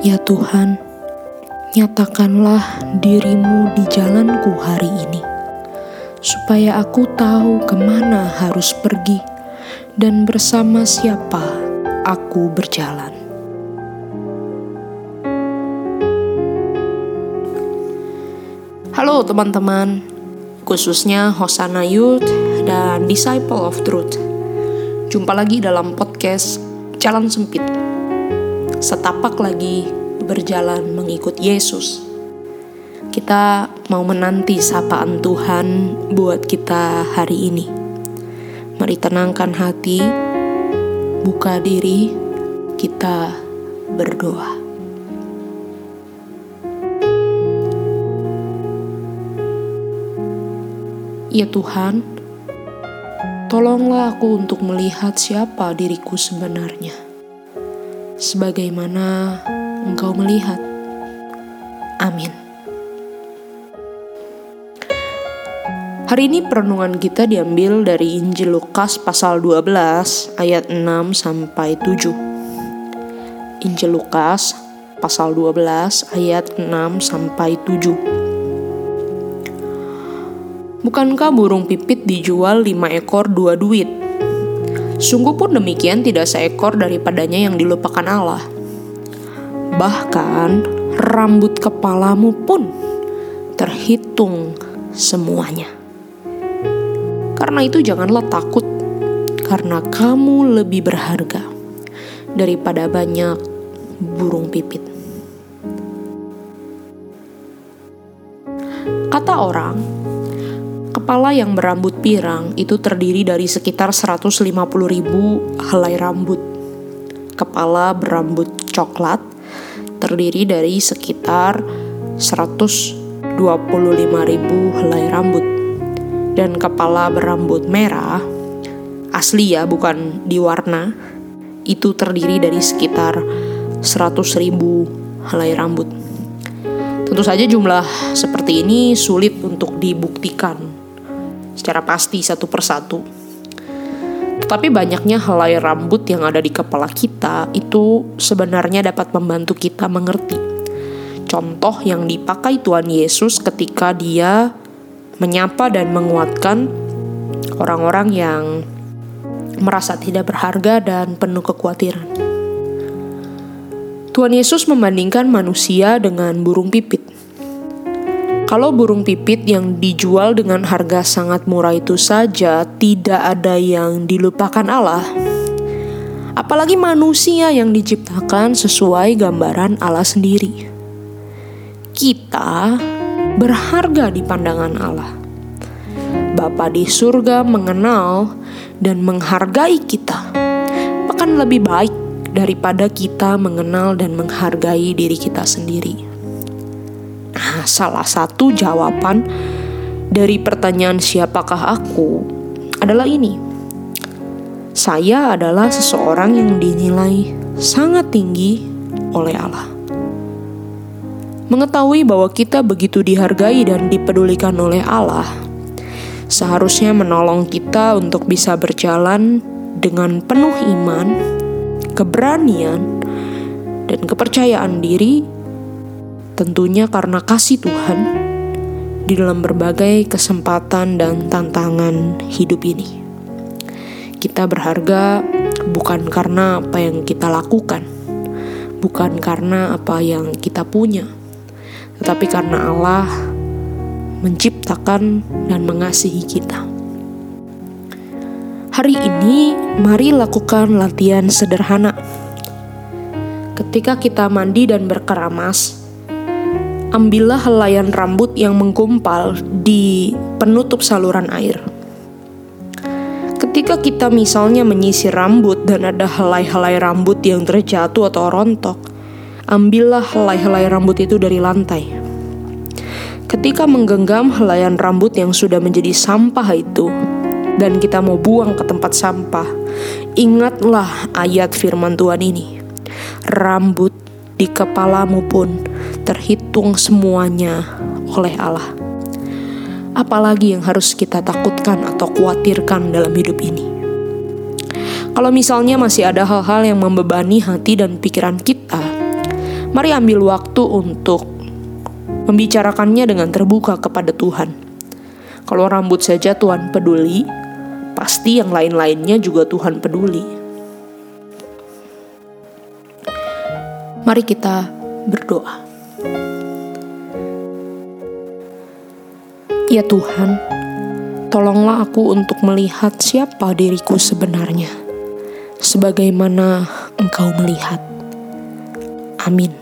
Ya Tuhan, nyatakanlah dirimu di jalanku hari ini, supaya aku tahu ke mana harus pergi dan bersama siapa aku berjalan. Halo teman-teman, khususnya Hosana Youth dan Disciple of Truth. Jumpa lagi dalam podcast Jalan Sempit setapak lagi berjalan mengikut Yesus. Kita mau menanti sapaan Tuhan buat kita hari ini. Mari tenangkan hati, buka diri, kita berdoa. Ya Tuhan, tolonglah aku untuk melihat siapa diriku sebenarnya sebagaimana engkau melihat. Amin. Hari ini perenungan kita diambil dari Injil Lukas pasal 12 ayat 6 sampai 7. Injil Lukas pasal 12 ayat 6 sampai 7. Bukankah burung pipit dijual 5 ekor dua duit? Sungguh pun demikian tidak seekor daripadanya yang dilupakan Allah. Bahkan rambut kepalamu pun terhitung semuanya. Karena itu janganlah takut, karena kamu lebih berharga daripada banyak burung pipit. Kata orang, Kepala yang berambut pirang itu terdiri dari sekitar 150 ribu helai rambut. Kepala berambut coklat terdiri dari sekitar 125 ribu helai rambut. Dan kepala berambut merah, asli ya bukan diwarna, itu terdiri dari sekitar 100 ribu helai rambut. Tentu saja jumlah seperti ini sulit untuk dibuktikan secara pasti satu persatu. Tetapi banyaknya helai rambut yang ada di kepala kita itu sebenarnya dapat membantu kita mengerti. Contoh yang dipakai Tuhan Yesus ketika dia menyapa dan menguatkan orang-orang yang merasa tidak berharga dan penuh kekhawatiran. Tuhan Yesus membandingkan manusia dengan burung pipit. Kalau burung pipit yang dijual dengan harga sangat murah itu saja tidak ada yang dilupakan Allah, apalagi manusia yang diciptakan sesuai gambaran Allah sendiri. Kita berharga di pandangan Allah. Bapa di surga mengenal dan menghargai kita, bahkan lebih baik daripada kita mengenal dan menghargai diri kita sendiri. Nah, salah satu jawaban dari pertanyaan siapakah aku adalah ini. Saya adalah seseorang yang dinilai sangat tinggi oleh Allah. Mengetahui bahwa kita begitu dihargai dan dipedulikan oleh Allah, seharusnya menolong kita untuk bisa berjalan dengan penuh iman, keberanian, dan kepercayaan diri tentunya karena kasih Tuhan di dalam berbagai kesempatan dan tantangan hidup ini. Kita berharga bukan karena apa yang kita lakukan, bukan karena apa yang kita punya, tetapi karena Allah menciptakan dan mengasihi kita. Hari ini, mari lakukan latihan sederhana. Ketika kita mandi dan berkeramas, ambillah helaian rambut yang menggumpal di penutup saluran air. Ketika kita misalnya menyisir rambut dan ada helai-helai rambut yang terjatuh atau rontok, ambillah helai-helai rambut itu dari lantai. Ketika menggenggam helaian rambut yang sudah menjadi sampah itu, dan kita mau buang ke tempat sampah, ingatlah ayat firman Tuhan ini. Rambut di kepalamu pun terhitung semuanya oleh Allah. Apalagi yang harus kita takutkan atau khawatirkan dalam hidup ini? Kalau misalnya masih ada hal-hal yang membebani hati dan pikiran kita, Mari ambil waktu untuk membicarakannya dengan terbuka kepada Tuhan. Kalau rambut saja Tuhan peduli, pasti yang lain-lainnya juga Tuhan peduli. Mari kita berdoa. Ya Tuhan, tolonglah aku untuk melihat siapa diriku sebenarnya, sebagaimana Engkau melihat. Amin.